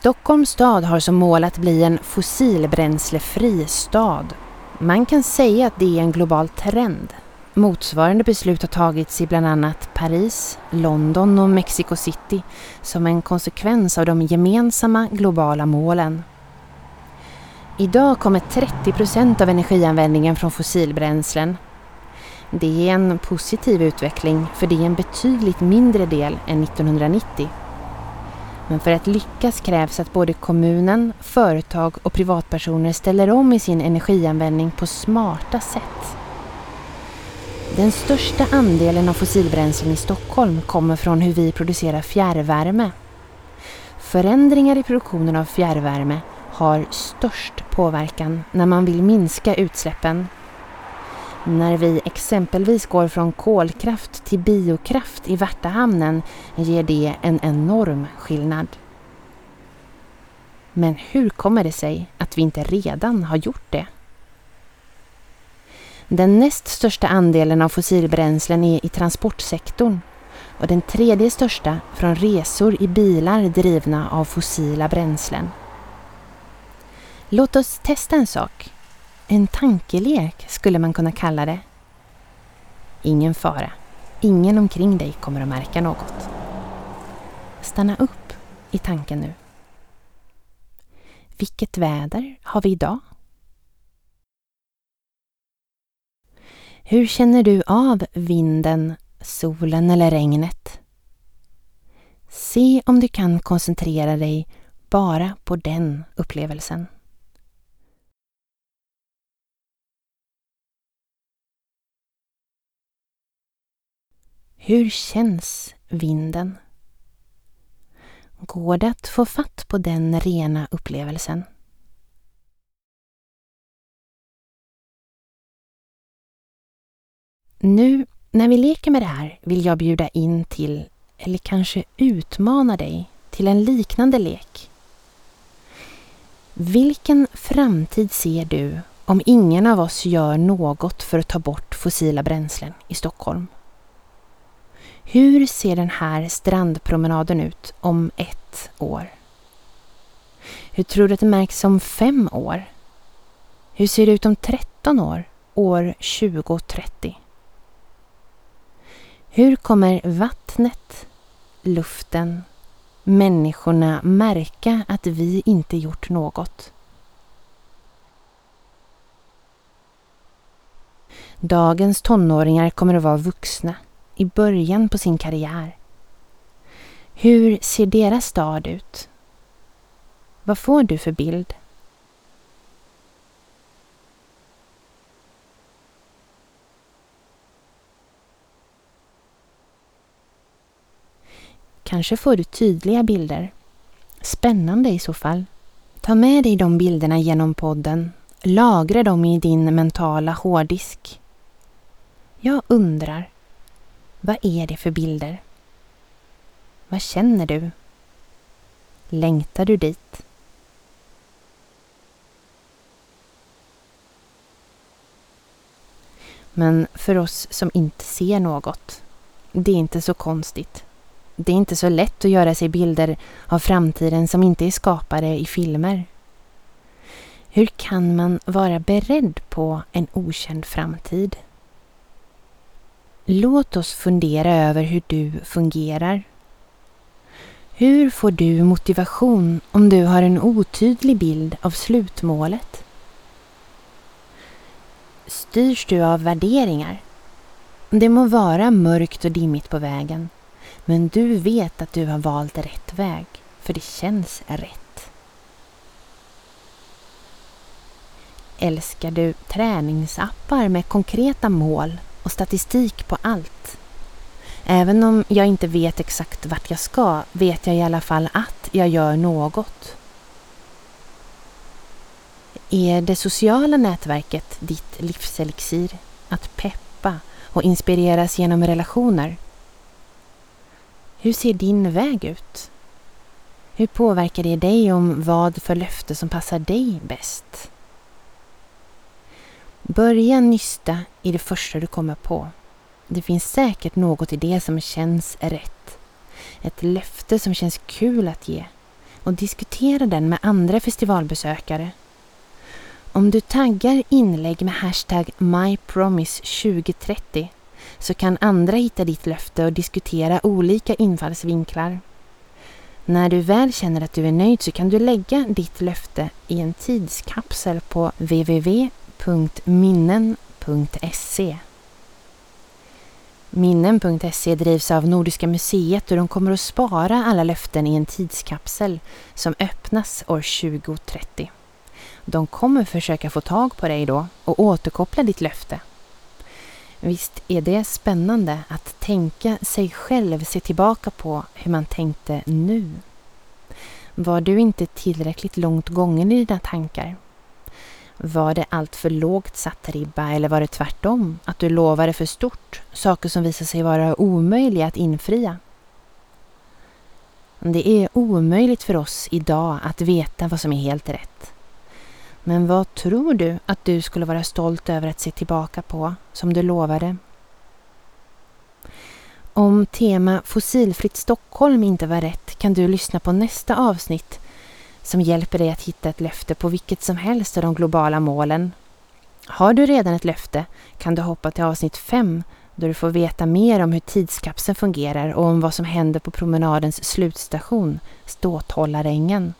Stockholms stad har som mål att bli en fossilbränslefri stad. Man kan säga att det är en global trend. Motsvarande beslut har tagits i bland annat Paris, London och Mexico City som en konsekvens av de gemensamma globala målen. Idag kommer 30 procent av energianvändningen från fossilbränslen. Det är en positiv utveckling för det är en betydligt mindre del än 1990. Men för att lyckas krävs att både kommunen, företag och privatpersoner ställer om i sin energianvändning på smarta sätt. Den största andelen av fossilbränslen i Stockholm kommer från hur vi producerar fjärrvärme. Förändringar i produktionen av fjärrvärme har störst påverkan när man vill minska utsläppen. När vi exempelvis går från kolkraft till biokraft i Värtahamnen ger det en enorm skillnad. Men hur kommer det sig att vi inte redan har gjort det? Den näst största andelen av fossilbränslen är i transportsektorn och den tredje största från resor i bilar drivna av fossila bränslen. Låt oss testa en sak. En tankelek skulle man kunna kalla det. Ingen fara. Ingen omkring dig kommer att märka något. Stanna upp i tanken nu. Vilket väder har vi idag? Hur känner du av vinden, solen eller regnet? Se om du kan koncentrera dig bara på den upplevelsen. Hur känns vinden? Går det att få fatt på den rena upplevelsen? Nu när vi leker med det här vill jag bjuda in till, eller kanske utmana dig till en liknande lek. Vilken framtid ser du om ingen av oss gör något för att ta bort fossila bränslen i Stockholm? Hur ser den här strandpromenaden ut om ett år? Hur tror du att det märks om fem år? Hur ser det ut om 13 år, år 2030? Hur kommer vattnet, luften, människorna märka att vi inte gjort något? Dagens tonåringar kommer att vara vuxna i början på sin karriär. Hur ser deras stad ut? Vad får du för bild? Kanske får du tydliga bilder. Spännande i så fall. Ta med dig de bilderna genom podden. Lagra dem i din mentala hårddisk. Jag undrar, vad är det för bilder? Vad känner du? Längtar du dit? Men för oss som inte ser något, det är inte så konstigt. Det är inte så lätt att göra sig bilder av framtiden som inte är skapade i filmer. Hur kan man vara beredd på en okänd framtid? Låt oss fundera över hur du fungerar. Hur får du motivation om du har en otydlig bild av slutmålet? Styrs du av värderingar? Det må vara mörkt och dimmigt på vägen men du vet att du har valt rätt väg, för det känns rätt. Älskar du träningsappar med konkreta mål och statistik på allt? Även om jag inte vet exakt vart jag ska vet jag i alla fall att jag gör något. Är det sociala nätverket ditt livselixir? Att peppa och inspireras genom relationer? Hur ser din väg ut? Hur påverkar det dig om vad för löfte som passar dig bäst? Börja nysta i det första du kommer på. Det finns säkert något i det som känns rätt. Ett löfte som känns kul att ge. och diskutera den med andra festivalbesökare. Om du taggar inlägg med hashtag MyPromise2030 så kan andra hitta ditt löfte och diskutera olika infallsvinklar. När du väl känner att du är nöjd så kan du lägga ditt löfte i en tidskapsel på www www.minnen.se. Minnen.se drivs av Nordiska museet och de kommer att spara alla löften i en tidskapsel som öppnas år 2030. De kommer försöka få tag på dig då och återkoppla ditt löfte. Visst är det spännande att tänka sig själv se tillbaka på hur man tänkte nu? Var du inte tillräckligt långt gången i dina tankar? Var det allt för lågt satt ribba eller var det tvärtom? Att du lovade för stort, saker som visar sig vara omöjliga att infria? Det är omöjligt för oss idag att veta vad som är helt rätt. Men vad tror du att du skulle vara stolt över att se tillbaka på som du lovade? Om tema Fossilfritt Stockholm inte var rätt kan du lyssna på nästa avsnitt som hjälper dig att hitta ett löfte på vilket som helst av de globala målen. Har du redan ett löfte kan du hoppa till avsnitt 5 då du får veta mer om hur tidskapseln fungerar och om vad som händer på promenadens slutstation, Ståthållarängen.